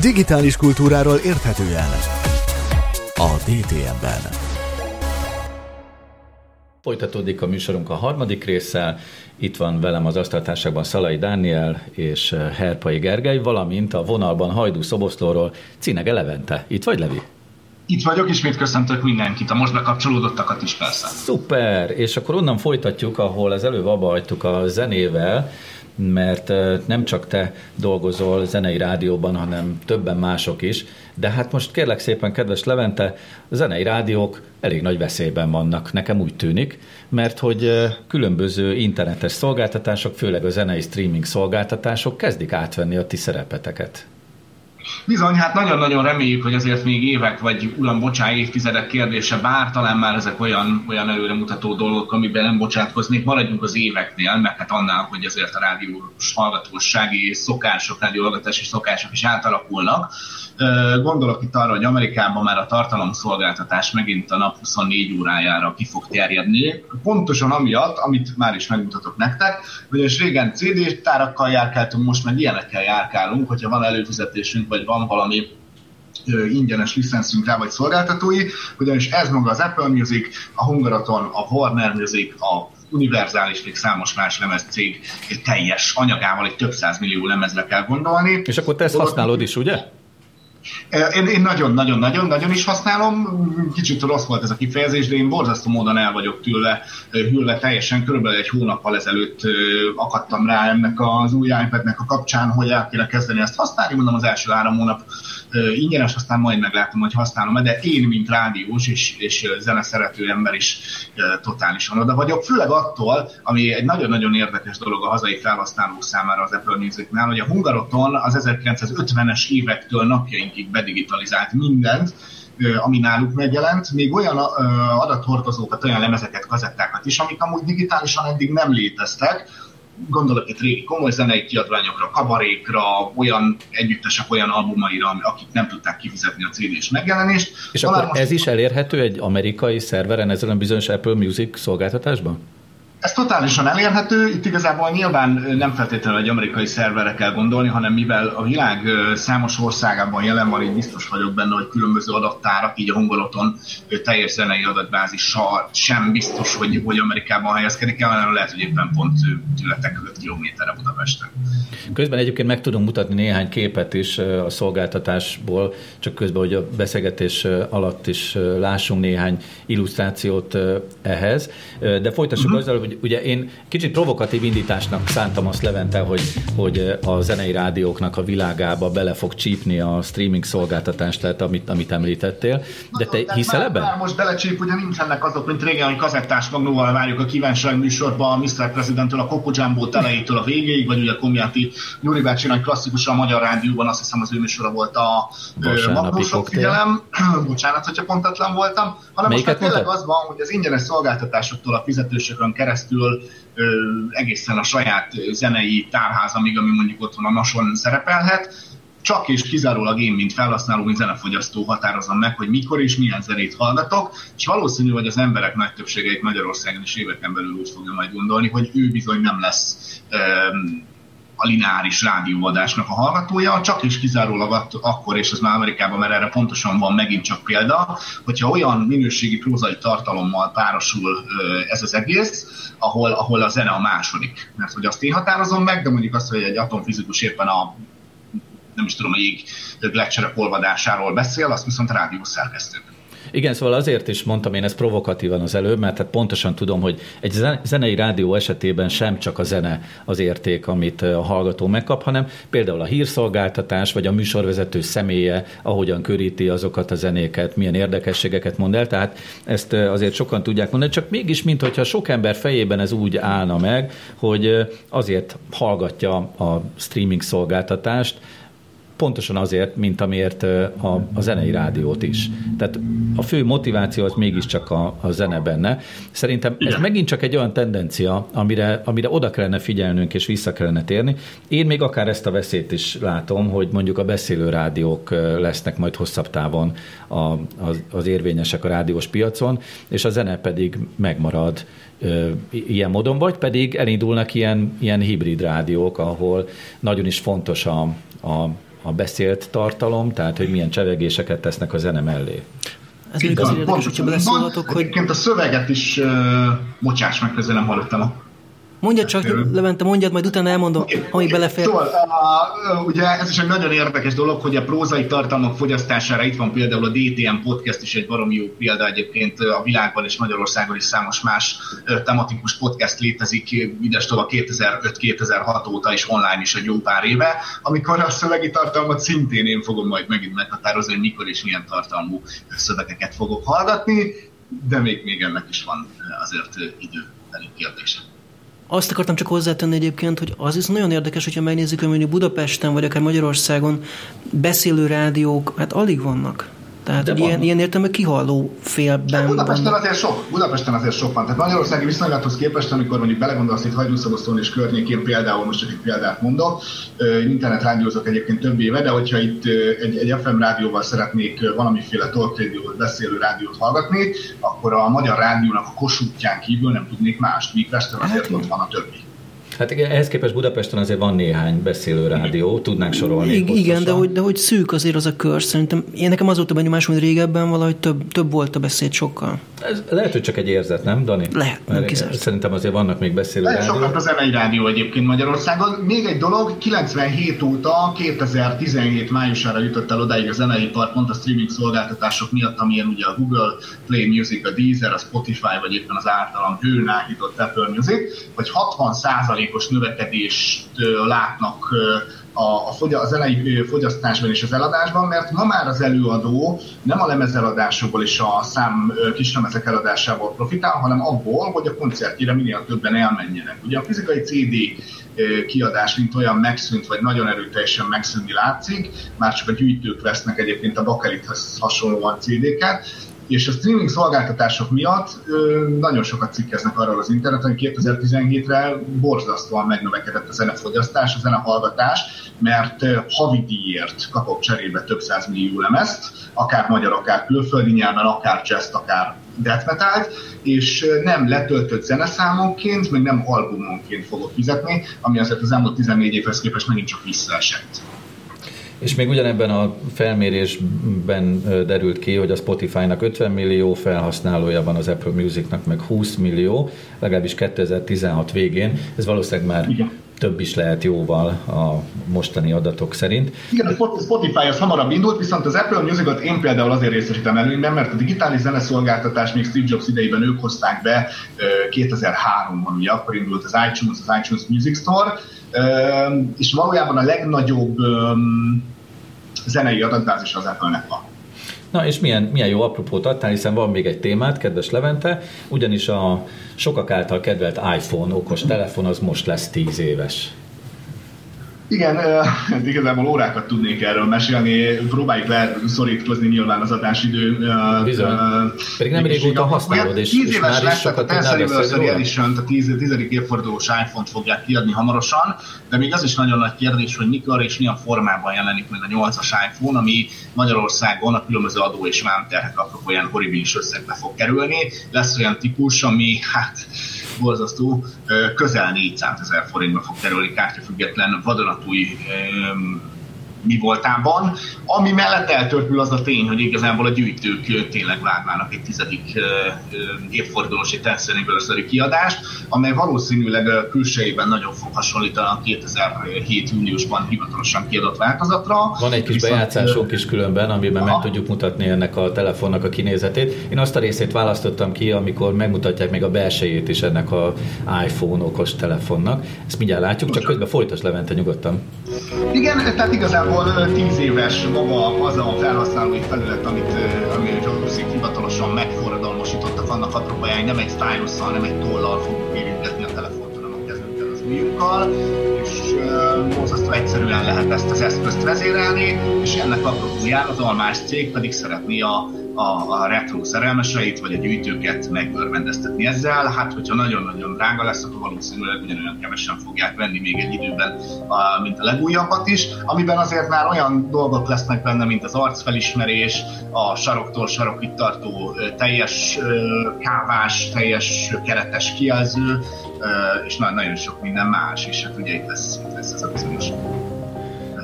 Digitális kultúráról érthetően a DTM-ben. Folytatódik a műsorunk a harmadik résszel. Itt van velem az asztaltárságban Szalai Dániel és Herpai Gergely, valamint a vonalban Hajdú Szoboszlóról Cinege Levente. Itt vagy, Levi? Itt vagyok, ismét köszöntök mindenkit, a most bekapcsolódottakat is persze. Szuper! És akkor onnan folytatjuk, ahol az előbb abba hagytuk a zenével, mert nem csak te dolgozol zenei rádióban, hanem többen mások is, de hát most kérlek szépen, kedves Levente, a zenei rádiók elég nagy veszélyben vannak, nekem úgy tűnik, mert hogy különböző internetes szolgáltatások, főleg a zenei streaming szolgáltatások kezdik átvenni a ti szerepeteket. Bizony, hát nagyon-nagyon reméljük, hogy azért még évek, vagy uram, bocsánat, évtizedek kérdése, bár talán már ezek olyan, olyan előremutató dolgok, amiben nem bocsátkoznék, maradjunk az éveknél, mert hát annál, hogy azért a rádiós hallgatósági szokások, rádióhallgatási szokások is átalakulnak. Gondolok itt arra, hogy Amerikában már a tartalomszolgáltatás megint a nap 24 órájára ki fog terjedni. Pontosan amiatt, amit már is megmutatok nektek, hogy régen CD tárakkal járkáltunk, most meg ilyenekkel járkálunk, hogyha van előfizetésünk, vagy van valami ingyenes licenszünk rá, vagy szolgáltatói, ugyanis ez maga az Apple Music, a Hungaraton, a Warner Music, a univerzális, még számos más lemez cég teljes anyagával egy több millió lemezre kell gondolni. És akkor te ezt használod is, ugye? Én, én nagyon-nagyon-nagyon-nagyon is használom, kicsit rossz volt ez a kifejezés, de én borzasztó módon el vagyok tőle hűlve teljesen. Körülbelül egy hónappal ezelőtt akadtam rá ennek az új iPad-nek a kapcsán, hogy el kéne kezdeni ezt használni. Mondom, az első három hónap ingyenes, aztán majd meglátom, hogy használom de én, mint rádiós és, és zene szerető ember is totálisan oda vagyok. Főleg attól, ami egy nagyon-nagyon érdekes dolog a hazai felhasználók számára az Apple Music-nál, hogy a Hungaroton az 1950-es évektől napjainkig bedigitalizált mindent, ami náluk megjelent, még olyan adathordozókat, olyan lemezeket, kazettákat is, amik amúgy digitálisan eddig nem léteztek, gondolok itt régi komoly zenei kiadványokra, kabarékra, olyan együttesek, olyan albumaira, akik nem tudták kifizetni a CD-s megjelenést. És Talán akkor ez is elérhető egy amerikai szerveren, ezzel a bizonyos Apple Music szolgáltatásban? Ez totálisan elérhető, itt igazából nyilván nem feltétlenül egy amerikai szerverre kell gondolni, hanem mivel a világ számos országában jelen van, így biztos vagyok benne, hogy különböző adattárak, így a hongoloton teljes zenei adatbázissal sem biztos, hogy, hogy Amerikában helyezkedik el, hanem lehet, hogy éppen pont tületek 5 kilométerre Budapesten. Közben egyébként meg tudom mutatni néhány képet is a szolgáltatásból, csak közben, hogy a beszélgetés alatt is lássunk néhány illusztrációt ehhez, de folytassuk uh-huh. azzal, hogy hogy ugye én kicsit provokatív indításnak szántam azt Levente, hogy, hogy a zenei rádióknak a világába bele fog csípni a streaming szolgáltatást, tehát amit, amit említettél. De te hiszel ebben? Már most belecsíp, ugye nincsenek azok, mint régen, hogy kazettás magnóval várjuk a kívánság műsorba a Mr. Presidentől a Coco Jumbo telejétől a végéig, vagy ugye Komjáti Gyuri bácsinak klasszikus a Magyar Rádióban, azt hiszem az ő műsora volt a Magnósok figyelem. Bocsánat, hogyha pontatlan voltam. Hanem Melyiket most tényleg az van, hogy az ingyenes szolgáltatásoktól a fizetősökön keresztül keresztül egészen a saját zenei tárházamig, ami mondjuk otthon a nason szerepelhet, csak és kizárólag én, mint felhasználó, mint zenefogyasztó határozom meg, hogy mikor és milyen zenét hallgatok, és valószínű, hogy az emberek nagy többsége itt Magyarországon is éveken belül úgy fogja majd gondolni, hogy ő bizony nem lesz a lineáris rádióadásnak a hallgatója, csak is kizárólag akkor, és ez már Amerikában, mert erre pontosan van megint csak példa, hogyha olyan minőségi prózai tartalommal párosul ez az egész, ahol, ahol a zene a második. Mert hogy azt én határozom meg, de mondjuk azt, hogy egy atomfizikus éppen a nem is tudom, a jég lecserek olvadásáról beszél, azt viszont rádiószerkesztők. Igen, szóval azért is mondtam én ezt provokatívan az előbb, mert hát pontosan tudom, hogy egy zenei rádió esetében sem csak a zene az érték, amit a hallgató megkap, hanem például a hírszolgáltatás, vagy a műsorvezető személye, ahogyan köríti azokat a zenéket, milyen érdekességeket mond el, tehát ezt azért sokan tudják mondani, csak mégis, mintha sok ember fejében ez úgy állna meg, hogy azért hallgatja a streaming szolgáltatást, pontosan azért, mint amiért a, a zenei rádiót is. Tehát a fő motiváció az mégiscsak a, a zene benne. Szerintem ez megint csak egy olyan tendencia, amire, amire oda kellene figyelnünk és vissza kellene térni. Én még akár ezt a veszélyt is látom, hogy mondjuk a beszélő rádiók lesznek majd hosszabb távon a, az, az érvényesek a rádiós piacon, és a zene pedig megmarad ilyen módon, vagy pedig elindulnak ilyen, ilyen hibrid rádiók, ahol nagyon is fontos a, a a beszélt tartalom, tehát hogy milyen csevegéseket tesznek a zene mellé. Ez még azért érdekes, hogyha beleszólhatok, hogy... Egyébként a szöveget is, uh, bocsáss meg, közben nem hallottam Mondja csak, Levente, mondjad, majd utána elmondom, okay. ami belefér. Szóval, uh, ugye ez is egy nagyon érdekes dolog, hogy a prózai tartalmak fogyasztására itt van például a DTM podcast is egy baromi jó példa egyébként a világban és Magyarországon is számos más tematikus podcast létezik, ides tovább 2005-2006 óta is online is egy jó pár éve, amikor a szövegi tartalmat szintén én fogom majd megint meghatározni, hogy mikor és milyen tartalmú szövegeket fogok hallgatni, de még, még ennek is van azért idő kérdése. Azt akartam csak hozzátenni egyébként, hogy az is nagyon érdekes, hogyha megnézzük, hogy mondjuk Budapesten vagy akár Magyarországon beszélő rádiók, hát alig vannak. Tehát De ilyen, ilyen értelme kihalló félben. Budapesten van. azért sok, Budapesten azért sok van. Tehát Magyarországi viszonylathoz képest, amikor mondjuk belegondolsz itt Hajdúszobosztón és környékén például, most csak egy példát mondok, internet rádiózok egyébként több éve, de hogyha itt egy, egy FM rádióval szeretnék valamiféle talk rádiót, beszélő rádiót hallgatni, akkor a magyar rádiónak a kosútján kívül nem tudnék mást, míg Pesten azért hát, ott van a többi. Hát igen, ehhez képest Budapesten azért van néhány beszélő rádió, tudnánk sorolni. Igen, igen de, hogy, de hogy szűk azért az a kör. Szerintem én nekem az volt a benyomás, hogy régebben valahogy több, több volt a beszéd sokkal. Ez lehet, hogy csak egy érzet, nem, Dani? Lehet, nem kizárt. Szerintem azért vannak még beszélő Lehet rádió. sokat a zenei rádió egyébként Magyarországon. Még egy dolog, 97 óta, 2017 májusára jutott el odáig a zenei part, pont a streaming szolgáltatások miatt, amilyen ugye a Google Play Music, a Deezer, a Spotify, vagy éppen az általam bőn Apple Music, hogy 60 százalékos növekedést látnak a, a, fogy, a zenei fogyasztásban és az eladásban, mert ma már az előadó nem a lemezeladásokból és a szám kislemezek eladásából profitál, hanem abból, hogy a koncertjére minél többen elmenjenek. Ugye a fizikai CD kiadás, mint olyan megszűnt, vagy nagyon erőteljesen megszűnni látszik, már csak a gyűjtők vesznek egyébként a bakelithez hasonlóan CD-ket, és a streaming szolgáltatások miatt ö, nagyon sokat cikkeznek arról az interneten, hogy 2017-re borzasztóan megnövekedett a zenefogyasztás, a zenehallgatás, mert havi díjért kapok cserébe több millió lemezt, akár magyar, akár külföldi nyelven, akár jazz akár death metal és nem letöltött zeneszámonként, meg nem albumonként fogok fizetni, ami azért az elmúlt 14 évhez képest megint csak visszaesett. És még ugyanebben a felmérésben derült ki, hogy a Spotify-nak 50 millió felhasználója van, az Apple Music-nak meg 20 millió, legalábbis 2016 végén. Ez valószínűleg már Igen több is lehet jóval a mostani adatok szerint. Igen, a Spotify az hamarabb indult, viszont az Apple Music-ot én például azért részesítem előnyben, mert a digitális zeneszolgáltatás még Steve Jobs idejében ők hozták be 2003-ban, ugye akkor indult az iTunes, az iTunes Music Store, és valójában a legnagyobb zenei adatbázis az Apple-nek van. Na és milyen, milyen jó apropót adtál, hiszen van még egy témát, kedves Levente, ugyanis a sokak által kedvelt iPhone okos telefon az most lesz 10 éves. Igen, uh, igazából órákat tudnék erről mesélni, próbáljuk leszorítkozni nyilván az adásidő. Bizony. Uh, Pedig nem régóta használod, és, tíz éves már lesz, is sokat a Tenth Anniversary Edition, a tíz, tizedik évfordulós iPhone-t fogják kiadni hamarosan, de még az is nagyon nagy kérdés, hogy mikor és milyen formában jelenik meg a 8-as iPhone, ami Magyarországon a különböző adó és vámterhek apropóján horribilis összegbe fog kerülni. Lesz olyan típus, ami hát borzasztó, közel 400 ezer forintba fog kerülni kártyafüggetlen vadonatúj mi voltában. Ami mellett eltörpül az a tény, hogy igazából a gyűjtők tényleg várnának egy tizedik évfordulós, egy Tenth Anniversary kiadást, amely valószínűleg külsejében nagyon fog hasonlítani a 2007 júliusban hivatalosan kiadott változatra. Van egy kis Viszont, bejátszásunk is különben, amiben meg tudjuk mutatni ennek a telefonnak a kinézetét. Én azt a részét választottam ki, amikor megmutatják még a belsejét is ennek a iPhone okos telefonnak. Ezt mindjárt látjuk, csak közben folytas Levente nyugodtan. Igen, tehát igazából igazából 10 éves maga az a felhasználói felület, amit, amit Jobszik hivatalosan megforradalmasítottak annak apropóján, nem egy stylusszal, nem egy tollal fogunk érinteni a telefont, hanem a kezünkkel, az ujjunkkal, és borzasztó egyszerűen lehet ezt az eszközt vezérelni, és ennek apropóján az almás cég pedig szeretné a a, a retro szerelmeseit, vagy a gyűjtőket megörvendeztetni ezzel. Hát, hogyha nagyon-nagyon drága lesz, akkor valószínűleg ugyanolyan kevesen fogják venni még egy időben, a, mint a legújabbat is, amiben azért már olyan dolgok lesznek benne, mint az arcfelismerés, a saroktól sarokig tartó teljes kávás, teljes keretes kijelző, és nagyon sok minden más, és hát ugye itt lesz, itt lesz ez a bizonyos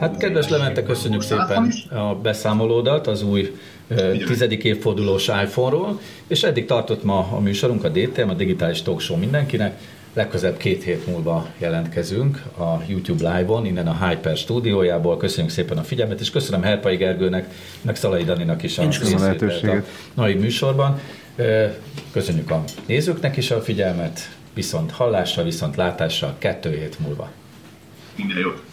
Hát kedves Levente, köszönjük szépen a beszámolódat az új tizedik évfordulós iPhone-ról, és eddig tartott ma a műsorunk, a DTM, a Digitális Talk Show mindenkinek. Legközelebb két hét múlva jelentkezünk a YouTube Live-on, innen a Hyper stúdiójából. Köszönjük szépen a figyelmet, és köszönöm Herpai Gergőnek, meg Szalai Daninak is a a mai műsorban. Köszönjük a nézőknek is a figyelmet, viszont hallásra, viszont látásra kettő hét múlva. Minden jót!